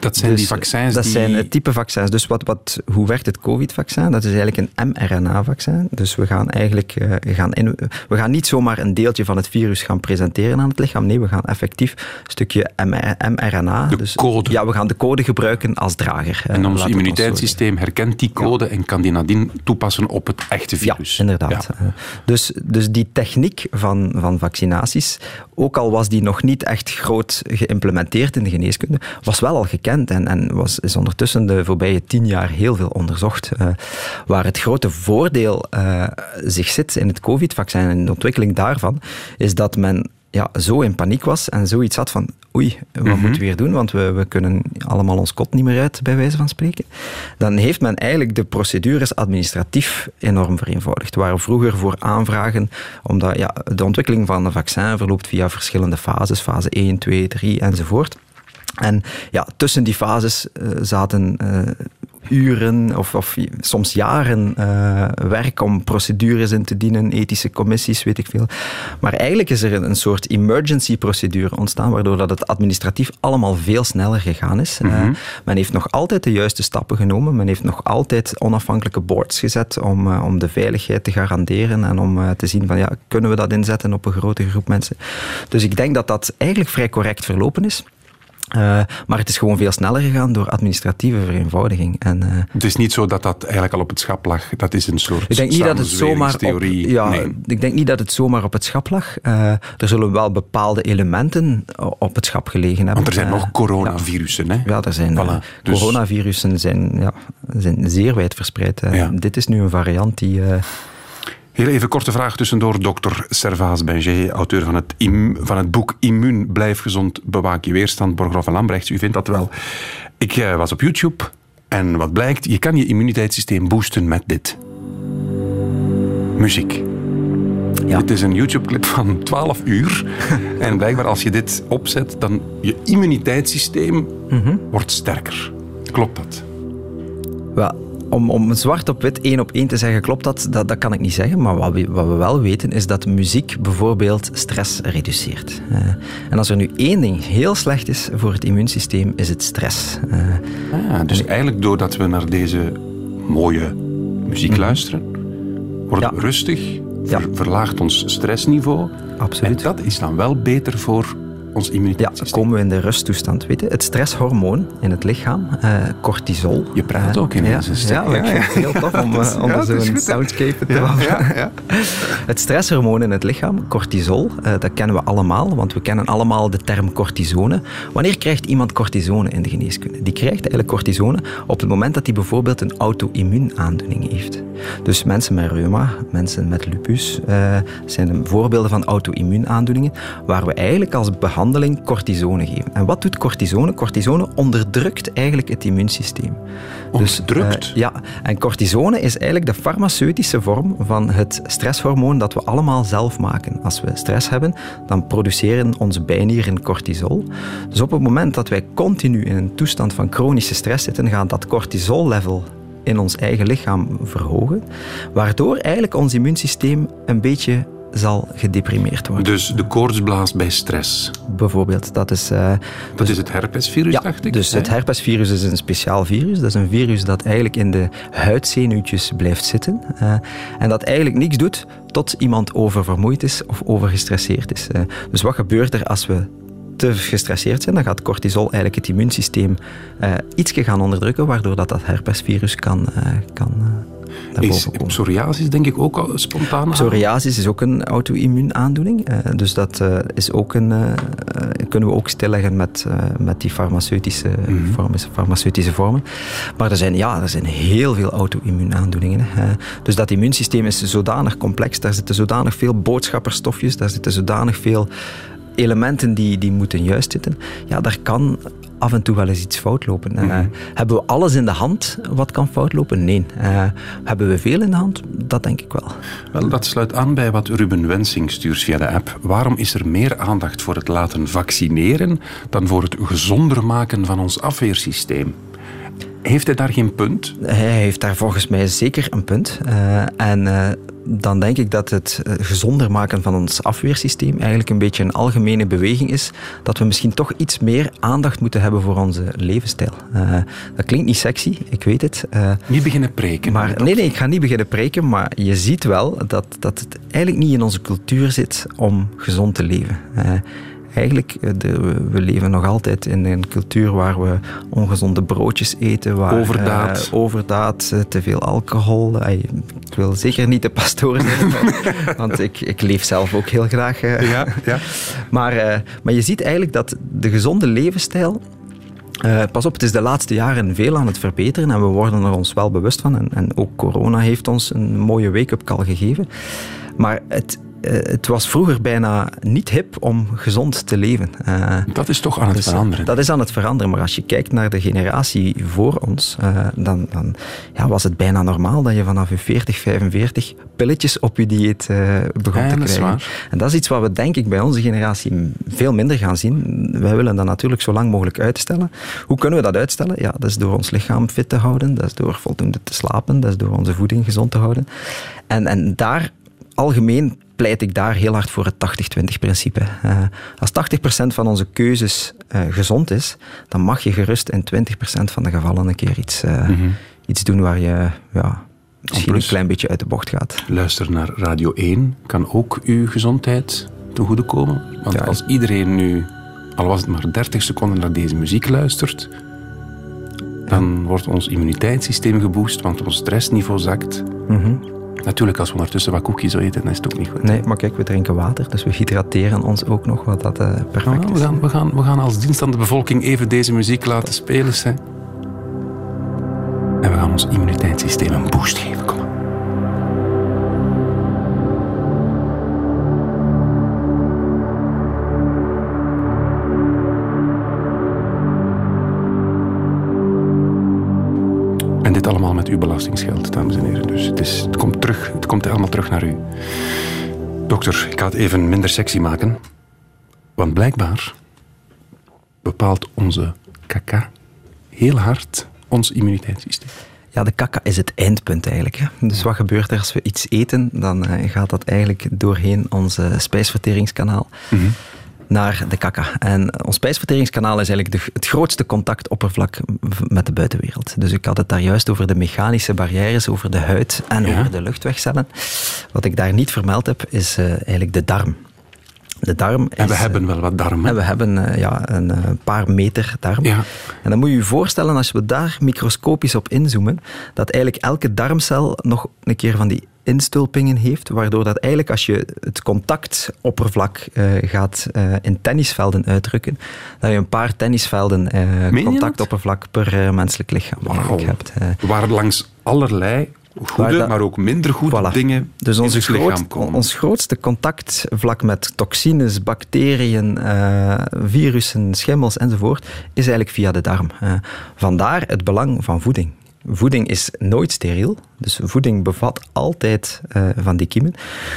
Dat zijn die vaccins Dat die... zijn het type vaccins. Dus wat, wat, hoe werkt het COVID-vaccin? Dat is eigenlijk een mRNA-vaccin. Dus we gaan eigenlijk eh, gaan in, we gaan niet zomaar een deeltje van het virus gaan presenteren aan het lichaam. Nee, we gaan effectief een stukje MR mRNA. De dus, code. Ja, we gaan de code gebruiken als drager. eh, En ons we immuniteitssysteem herkent die code en kan die nadien toepassen op het echte virus. ja, inderdaad. Ja. Dus, dus die techniek van, van vaccinaties, ook al was die nog niet echt groot geïmplementeerd in de geneeskunde, was wel al gekend en, en was, is ondertussen de voorbije tien jaar heel veel onderzocht. Eh, waar het grote voordeel eh, zich zit in het COVID-vaccin en de ontwikkeling daarvan, is dat men ja, zo in paniek was en zoiets had van oei, wat moeten we weer doen, want we, we kunnen allemaal ons kot niet meer uit, bij wijze van spreken. Dan heeft men eigenlijk de procedures administratief enorm vereenvoudigd. Waar vroeger voor aanvragen, omdat ja, de ontwikkeling van een vaccin verloopt via verschillende fases, fase 1, 2, 3 enzovoort. En ja, tussen die fases eh, zaten eh, uren of, of soms jaren eh, werk om procedures in te dienen, ethische commissies, weet ik veel. Maar eigenlijk is er een, een soort emergency procedure ontstaan, waardoor dat het administratief allemaal veel sneller gegaan is. Eh, men heeft nog altijd de juiste stappen genomen, men heeft nog altijd onafhankelijke boards gezet om, eh, om de veiligheid te garanderen en om te zien van ja, kunnen we dat inzetten op een grote groep mensen. Dus ik denk dat dat eigenlijk vrij correct verlopen is. Uh, maar het is gewoon veel sneller gegaan door administratieve vereenvoudiging. En, uh, het is niet zo dat dat eigenlijk al op het schap lag. Dat is een soort ik denk niet dat het zomaar op, ja, nee. Ik denk niet dat het zomaar op het schap lag. Uh, er zullen wel bepaalde elementen op het schap gelegen hebben. Want er zijn nog coronavirussen. Ja, hè? ja er zijn voilà. dus... coronavirussen zijn, ja, zijn zeer wijd verspreid. Ja. Dit is nu een variant die... Heel even korte vraag tussendoor. Dokter Servaas Benger, auteur van het, van het boek Immuun, blijf gezond, bewaak je weerstand. Borgrof en Lambrechts, u vindt dat wel. Ik uh, was op YouTube en wat blijkt, je kan je immuniteitssysteem boosten met dit. Muziek. Ja. Dit is een YouTube-clip van 12 uur. [laughs] en blijkbaar als je dit opzet, dan je immuniteitssysteem mm -hmm. wordt sterker. Klopt dat? Wel, om, om zwart op wit één op één te zeggen, klopt dat? Dat, dat kan ik niet zeggen. Maar wat we, wat we wel weten, is dat muziek bijvoorbeeld stress reduceert. Uh, en als er nu één ding heel slecht is voor het immuunsysteem, is het stress. Uh, ah, dus eigenlijk doordat we naar deze mooie muziek mm. luisteren, worden ja. we rustig, ver, ja. verlaagt ons stressniveau. Absoluut. En dat is dan wel beter voor ons Ja, komen we in de rusttoestand. Weet je? Het stresshormoon in het lichaam, cortisol. Je praat Eh, ook ineens ja, een stuk. Ja, ik Ja, vind het heel tof om, [laughs] om Ja, zo'n soundscape te Ja, ja, ja. [laughs] Het stresshormoon in het lichaam, cortisol, dat kennen we allemaal, want we kennen allemaal de term cortisone. Wanneer krijgt iemand cortisone in de geneeskunde? Die krijgt eigenlijk cortisone op het moment dat hij bijvoorbeeld een auto-immuunaandoening heeft. Dus mensen met reuma, mensen met lupus, eh, zijn voorbeelden van auto-immuunaandoeningen waar we eigenlijk als behandeling cortisone geven. En wat doet cortisone? Cortisone onderdrukt eigenlijk het immuunsysteem. Onderdrukt? Dus, ja, en cortisone is eigenlijk de farmaceutische vorm van het stresshormoon dat we allemaal zelf maken. Als we stress hebben, dan produceren onze bijnieren cortisol. Dus op het moment dat wij continu in een toestand van chronische stress zitten, gaat dat cortisol-level in ons eigen lichaam verhogen, waardoor eigenlijk ons immuunsysteem een beetje zal gedeprimeerd worden. Dus de koortsblaas bij stress. Bijvoorbeeld, dat is... eh, Dat is het herpesvirus, ja, dacht ik. dus hè? het herpesvirus is een speciaal virus. Dat is een virus dat eigenlijk in de huidzenuwtjes blijft zitten. eh, en dat eigenlijk niks doet tot iemand oververmoeid is of overgestresseerd is. eh. dus wat gebeurt er als we te gestresseerd zijn? Dan gaat cortisol eigenlijk het immuunsysteem eh ietsje gaan onderdrukken, waardoor dat, dat herpesvirus kan, kan Is psoriasis denk ik ook al spontaan? Psoriasis is ook een auto-immuunaandoening. eh, dus dat eh, is ook een, eh, kunnen we ook stilleggen met, met die farmaceutische, vormen, farmaceutische vormen. Maar er zijn, ja, er zijn heel veel auto-immuunaandoeningen. dus dat immuunsysteem is zodanig complex. Daar zitten zodanig veel boodschapperstofjes. Daar zitten zodanig veel elementen die, die moeten juist zitten. Ja, daar kan af en toe wel eens iets fout lopen. Eh, hebben we alles in de hand wat kan fout lopen? Nee. Eh, hebben we veel in de hand? Dat denk ik wel. Wel, dat sluit aan bij wat Ruben Wensing stuurt via de app. Waarom is er meer aandacht voor het laten vaccineren dan voor het gezonder maken van ons afweersysteem? Heeft hij daar geen punt? Hij heeft daar volgens mij zeker een punt. Eh, en dan denk ik dat het eh, gezonder maken van ons afweersysteem eigenlijk een beetje een algemene beweging is. Dat we misschien toch iets meer aandacht moeten hebben voor onze levensstijl. Eh, dat klinkt niet sexy, ik weet het. Eh, Niet beginnen preken. maar nee, nee, ik ga niet beginnen preken, maar je ziet wel dat, dat het eigenlijk niet in onze cultuur zit om gezond te leven. Eigenlijk, eh, de, we- leven nog altijd in een cultuur waar we ongezonde broodjes eten, waar, Overdaad. eh, overdaad, eh, te veel alcohol. Ik wil zeker niet de pastoor zijn, [laughs] want ik, ik leef zelf ook heel graag. Ja, ja. Maar, maar je ziet eigenlijk dat de gezonde levensstijl. pas op, het is de laatste jaren veel aan het verbeteren en we worden er ons wel bewust van. En, en ook corona heeft ons een mooie wake-up call gegeven. Maar het, het was vroeger bijna niet hip om gezond te leven. Eh, Dat is toch aan het dus, eh, veranderen. Dat is aan het veranderen, maar als je kijkt naar de generatie voor ons, eh, dan, dan ja, was het bijna normaal dat je vanaf je 40, 45 pilletjes op je dieet eh, begon Ja, te krijgen. En dat is iets wat we denk ik bij onze generatie veel minder gaan zien. Wij willen dat natuurlijk zo lang mogelijk uitstellen. Hoe kunnen we dat uitstellen? Ja, dat is door ons lichaam fit te houden, dat is door voldoende te slapen, dat is door onze voeding gezond te houden. En, en daar algemeen pleit ik daar heel hard voor het 80-20-principe. Eh, als 80% van onze keuzes eh, gezond is, dan mag je gerust in 20% van de gevallen een keer iets, eh, iets doen waar je ja, misschien plus- een klein beetje uit de bocht gaat. Luister naar Radio 1 kan ook uw gezondheid te goede komen. Want Ja. als iedereen nu, al was het maar 30 seconden naar deze muziek luistert, dan wordt ons immuniteitssysteem geboost, want ons stressniveau zakt. Natuurlijk, als we ondertussen wat koekjes eten, dan is het ook niet goed. Nee, maar kijk, we drinken water, dus we hydrateren ons ook nog, wat dat eh, perfect Nou, is. we, gaan, we, gaan, we gaan als dienst aan de bevolking even deze muziek laten spelen. Hè. En we gaan ons immuniteitssysteem een boost geven. Kom En dit allemaal met uw belastingsgeld, dames en heren. Dus het, is, het, komt terug, het komt allemaal terug naar u. Dokter, ik ga het even minder sexy maken. Want blijkbaar bepaalt onze kaka heel hard ons immuniteitssysteem. Ja, de kaka is het eindpunt eigenlijk. Hè. Dus wat gebeurt er als we iets eten? Dan eh, gaat dat eigenlijk doorheen ons spijsverteringskanaal naar de kaka. En ons spijsverteringskanaal is eigenlijk de, het grootste contactoppervlak met de buitenwereld. Dus ik had het daar juist over de mechanische barrières, over de huid en Ja. over de luchtwegcellen. Wat ik daar niet vermeld heb, is eh, eigenlijk de darm. De darm En we hebben wel wat darmen. en we hebben eh, ja, een eh, paar meter darm. Ja. En dan moet je je voorstellen, als we daar microscopisch op inzoomen, dat eigenlijk elke darmcel nog een keer van die instulpingen heeft, waardoor dat eigenlijk als je het contactoppervlak eh, gaat eh, in tennisvelden uitdrukken, dat je een paar tennisvelden eh, contactoppervlak per menselijk lichaam Wauw. hebt. Waar langs allerlei goede, dat- maar ook minder goede Voilà. dingen Dus ons groot, ons grootste contactvlak met toxines, bacteriën, virussen, schimmels enzovoort, is eigenlijk via de darm. Vandaar het belang van voeding. Voeding is nooit steriel, dus voeding bevat altijd eh, van die kiemen.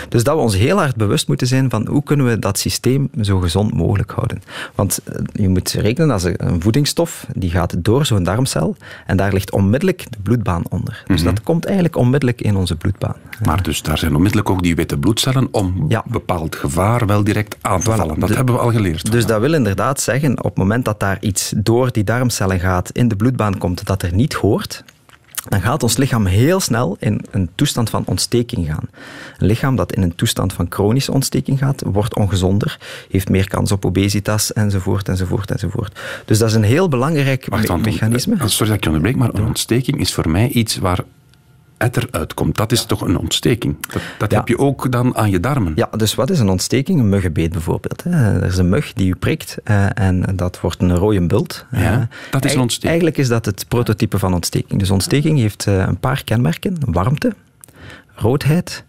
Dus dat we ons heel hard bewust moeten zijn van hoe kunnen we dat systeem zo gezond mogelijk houden. Want eh, je moet rekenen als een voedingsstof, die gaat door zo'n darmcel en daar ligt onmiddellijk de bloedbaan onder. Dus dat komt eigenlijk onmiddellijk in onze bloedbaan. Maar dus daar zijn onmiddellijk ook die witte bloedcellen om Ja. bepaald gevaar wel direct aan te vallen. Dat De- hebben we al geleerd. Dus dat wil inderdaad zeggen, op het moment dat daar iets door die darmcellen gaat, in de bloedbaan komt, dat er niet hoort, dan gaat ons lichaam heel snel in een toestand van ontsteking gaan. Een lichaam dat in een toestand van chronische ontsteking gaat, wordt ongezonder, heeft meer kans op obesitas, enzovoort, enzovoort, enzovoort. Dus dat is een heel belangrijk Wacht, me- mechanisme. eh, Sorry dat ik je onderbreek, maar een ontsteking is voor mij iets waar etter uitkomt. Dat is toch een ontsteking? Dat, dat Ja. heb je ook dan aan je darmen. Ja, dus wat is een ontsteking? Een muggenbeet bijvoorbeeld. hè. Er is een mug die u prikt eh, en dat wordt een rode bult. Ja, Eh, dat is een ontsteking. Eigenlijk is dat het prototype van ontsteking. Dus ontsteking heeft eh, een paar kenmerken. Warmte, roodheid,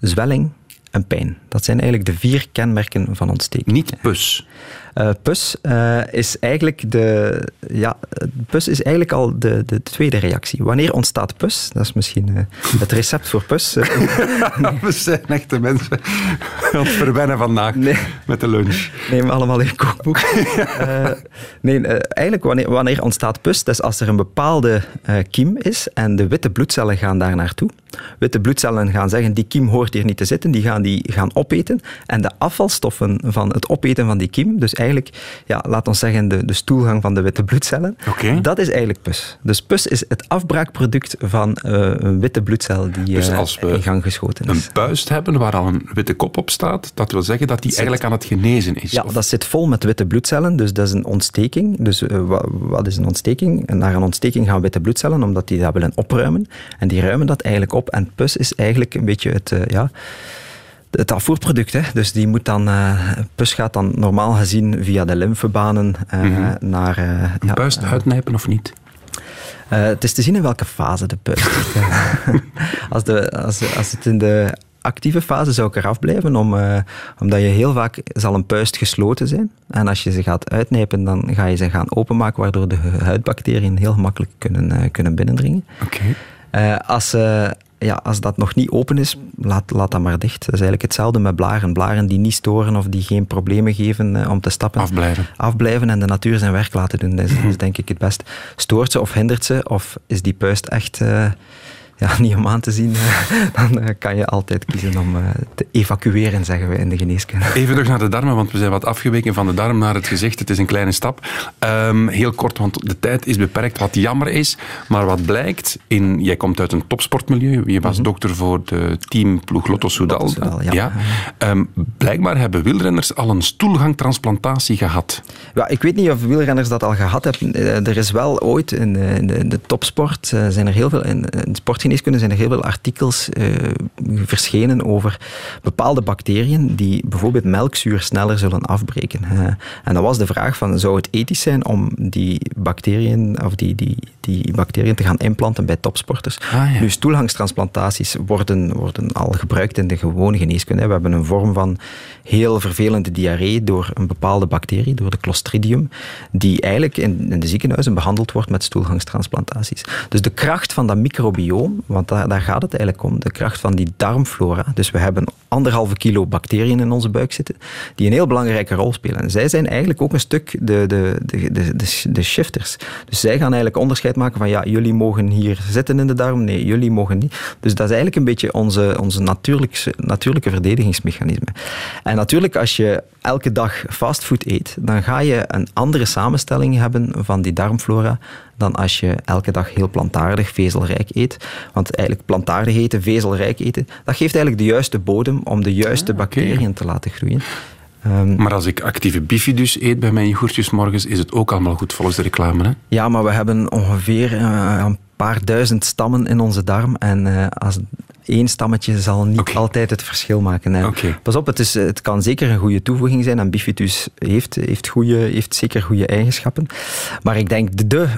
zwelling en pijn. Dat zijn eigenlijk de vier kenmerken van ontsteking. Niet pus. Eh, pus eh, is eigenlijk de, ja, pus is eigenlijk al de, de tweede reactie. Wanneer ontstaat pus? Dat is misschien eh, het recept voor pus. [laughs] we zijn echte mensen aan het verwennen vandaag Nee. met de lunch. Neem allemaal in kookboek. [laughs] Nee, eigenlijk wanneer, wanneer ontstaat pus? Dat is als er een bepaalde kiem is en de witte bloedcellen gaan daar naartoe. Witte bloedcellen gaan zeggen, die kiem hoort hier niet te zitten, die gaan die gaan opeten. En de afvalstoffen van het opeten van die kiem, dus eigenlijk, ja, laat ons zeggen, de, de stoelgang van de witte bloedcellen, dat is eigenlijk pus. Dus pus is het afbraakproduct van eh, een witte bloedcel die Dus eh, als we in gang geschoten is. Een puist hebben waar al een witte kop op staat, dat wil zeggen dat die eigenlijk aan het genezen is. Ja, Of- dat zit vol met witte bloedcellen, dus dat is een ontsteking. Dus eh, wa- wat is een ontsteking? Naar een ontsteking gaan witte bloedcellen, omdat die dat willen opruimen. En die ruimen dat eigenlijk op. En pus is eigenlijk een beetje het, ja, het afvoerproduct. Hè. Dus die moet dan, eh, pus gaat dan normaal gezien via de lymfebanen eh, naar... eh, Een ja, puist uitnijpen of niet? het is te zien in welke fase de puist [laughs] als, de, als, als het in de actieve fase zou ik eraf blijven, om, omdat je heel vaak zal een puist gesloten zijn. En als je ze gaat uitnijpen, dan ga je ze gaan openmaken, waardoor de huidbacteriën heel gemakkelijk kunnen, kunnen binnendringen. Oké. Eh, als, ja, als dat nog niet open is, laat, laat dat maar dicht. Dat is eigenlijk hetzelfde met blaren. Blaren die niet storen of die geen problemen geven eh, om te stappen. Afblijven. Afblijven en de natuur zijn werk laten doen. Dat is, dat is denk ik het best. Stoort ze of hindert ze? Of is die puist echt eh, ja, [laughs] niet om aan te zien? eh, [laughs] dan eh, kan je altijd kiezen om eh, te evacueren, zeggen we in de geneeskunde. [laughs] Even terug naar de darmen, want we zijn wat afgeweken van de darm naar het gezicht. Het is een kleine stap. Ehm, heel kort, want de tijd is beperkt, wat jammer is. Maar wat blijkt, in, jij komt uit een topsportmilieu. Je was dokter voor de teamploeg Lotto Soudal. Ja. Ehm, blijkbaar hebben wielrenners al een stoelgangtransplantatie gehad. Ja, ik weet niet of wielrenners dat al gehad hebben. Er is wel ooit in de, in de, in de topsport, zijn er heel veel, in, in sportgeneeskunde zijn er heel veel artikels eh, verschenen over bepaalde bacteriën die bijvoorbeeld melkzuur sneller zullen afbreken. En dan was de vraag van, zou het ethisch zijn om die bacteriën, of die, die, die bacteriën te gaan implanten bij topsporters? Ah, ja. Nu, stoelgangstransplantaties worden, worden al gebruikt in de gewone geneeskunde. We hebben een vorm van heel vervelende diarree door een bepaalde bacterie, door de Clostridium, die eigenlijk in, in de ziekenhuizen behandeld wordt met stoelgangstransplantaties. Dus de kracht van dat microbioom, want daar, daar gaat het eigenlijk om, de kracht van die darmflora. Dus we hebben anderhalve kilo bacteriën in onze buik zitten, die een heel belangrijke rol spelen. En zij zijn eigenlijk ook een stuk de, de, de, de, de, de shifters. Dus zij gaan eigenlijk onderscheid maken van ja, jullie mogen hier zitten in de darm, nee, jullie mogen niet. Dus dat is eigenlijk een beetje onze, onze natuurlijke, natuurlijke verdedigingsmechanisme. En natuurlijk, als je elke dag fastfood eet, dan ga je een andere samenstelling hebben van die darmflora dan als je elke dag heel plantaardig, vezelrijk eet. Want eigenlijk plantaardig eten, vezelrijk eten, dat geeft eigenlijk de juiste bodem om de juiste bacteriën te laten groeien. Ehm, Maar als ik actieve bifidus eet bij mijn yoghurtjes morgens, is het ook allemaal goed volgens de reclame. Hè? Ja, maar we hebben ongeveer eh, een paar duizend stammen in onze darm. En eh, als één stammetje zal niet altijd het verschil maken. Pas op, het, is, het kan zeker een goede toevoeging zijn. En bifidus heeft, heeft, goede, heeft zeker goede eigenschappen. Maar ik denk de,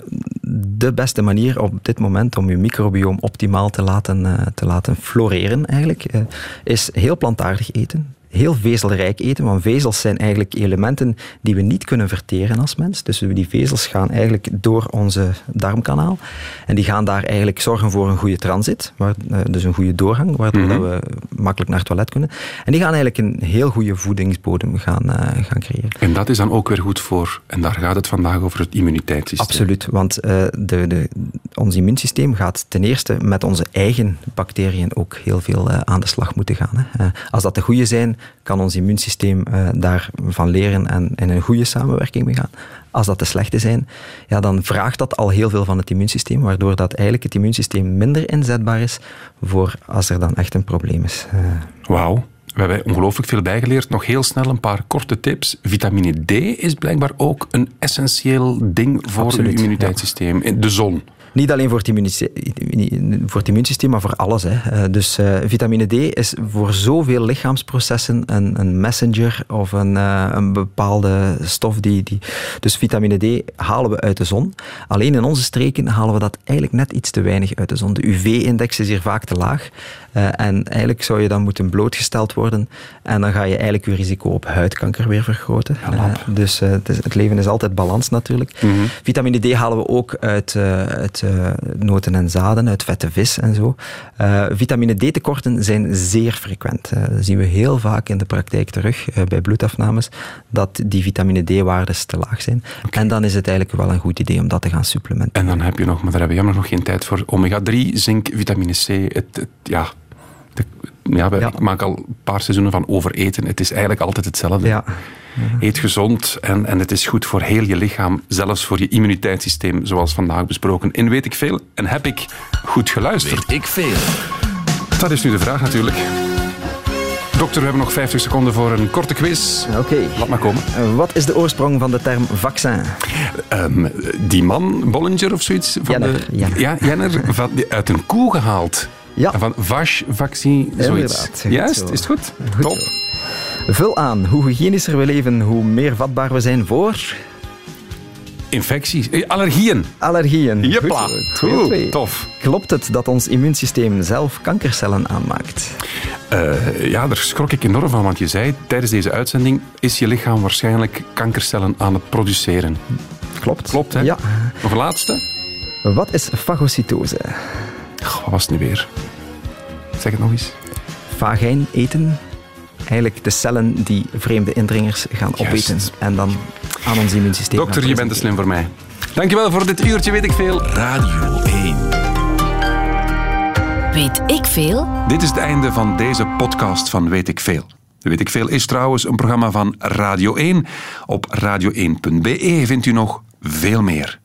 de beste manier op dit moment om je microbioom optimaal te laten, eh, te laten floreren, eigenlijk, eh, is heel plantaardig eten. Heel vezelrijk eten, want vezels zijn eigenlijk elementen die we niet kunnen verteren als mens. Dus die vezels gaan eigenlijk door onze darmkanaal. En die gaan daar eigenlijk zorgen voor een goede transit, waar, eh, dus een goede doorgang, waardoor dat we makkelijk naar het toilet kunnen. En die gaan eigenlijk een heel goede voedingsbodem gaan, eh, gaan creëren. En dat is dan ook weer goed voor, en daar gaat het vandaag over, het immuniteitssysteem. Absoluut, want eh, de, de, ons immuunsysteem gaat ten eerste met onze eigen bacteriën ook heel veel aan de slag moeten gaan. Hè. Als dat de goede zijn, kan ons immuunsysteem eh, daarvan leren en in een goede samenwerking mee gaan. Als dat de slechte zijn, ja, dan vraagt dat al heel veel van het immuunsysteem, waardoor dat eigenlijk het immuunsysteem minder inzetbaar is voor als er dan echt een probleem is. Eh, Wauw. We hebben ongelooflijk veel bijgeleerd. Nog heel snel een paar korte tips. Vitamine D is blijkbaar ook een essentieel ding voor uw immuniteitssysteem. In De zon. Niet alleen voor het, voor het immuunsysteem, maar voor alles. Hè. Eh, Dus eh, vitamine D is voor zoveel lichaamsprocessen een, een messenger of een, eh, een bepaalde stof. Die, die... Dus vitamine D halen we uit de zon. Alleen in onze streken halen we dat eigenlijk net iets te weinig uit de zon. De UV-index is hier vaak te laag. Eh, en eigenlijk zou je dan moeten blootgesteld worden. En dan ga je eigenlijk je risico op huidkanker weer vergroten. Eh, dus eh, het, is- het leven is altijd balans natuurlijk. Vitamine D halen we ook uit, uit noten en zaden, uit vette vis en zo. Vitamine D-tekorten zijn zeer frequent. Dat zien we heel vaak in de praktijk terug bij bloedafnames, dat die vitamine D-waardes te laag zijn. En dan is het eigenlijk wel een goed idee om dat te gaan supplementeren. En dan heb je nog, maar daar hebben we jammer nog geen tijd voor, omega-3, zink, vitamine C. Het, het- ja, ja, we- Ja. ik maak al een paar seizoenen van overeten. Het is eigenlijk altijd hetzelfde. Ja. Eet gezond en, en het is goed voor heel je lichaam, zelfs voor je immuniteitssysteem, zoals vandaag besproken. In Weet ik Veel en heb ik goed geluisterd. Weet ik veel. Dat is nu de vraag natuurlijk. Dokter, we hebben nog 50 seconden voor een korte quiz. Oké. Laat maar komen. Eh, Wat is de oorsprong van de term vaccin? Ehm, die man, Bollinger of zoiets? Van Jenner, de, Jenner. Ja, Jenner, van, uit een koe gehaald. Ja. Van vache, vaccin, zoiets. Juist, zo. is het goed? Goed Top. zo. Vul aan. Hoe hygiënischer we leven, hoe meer vatbaar we zijn voor Infecties, eh, allergieën. allergieën. Jepla. Goed tof. Klopt het dat ons immuunsysteem zelf kankercellen aanmaakt? Eh, ja, daar schrok ik enorm van, want je zei tijdens deze uitzending is je lichaam waarschijnlijk kankercellen aan het produceren. Klopt. Klopt, hè? Ja. Nog een laatste? Wat is fagocytose? Goh, wat was het nu weer? Zeg het nog eens. Vagijn eten. Eigenlijk de cellen die vreemde indringers gaan Juist. opeten en dan aan ons immuunsysteem Dokter, je bent te slim voor mij. Dankjewel voor dit uurtje, weet ik veel. Radio 1. Weet ik veel? Dit is het einde van deze podcast van Weet ik Veel. Weet ik Veel is trouwens een programma van Radio 1. Op radio1.be vindt u nog veel meer.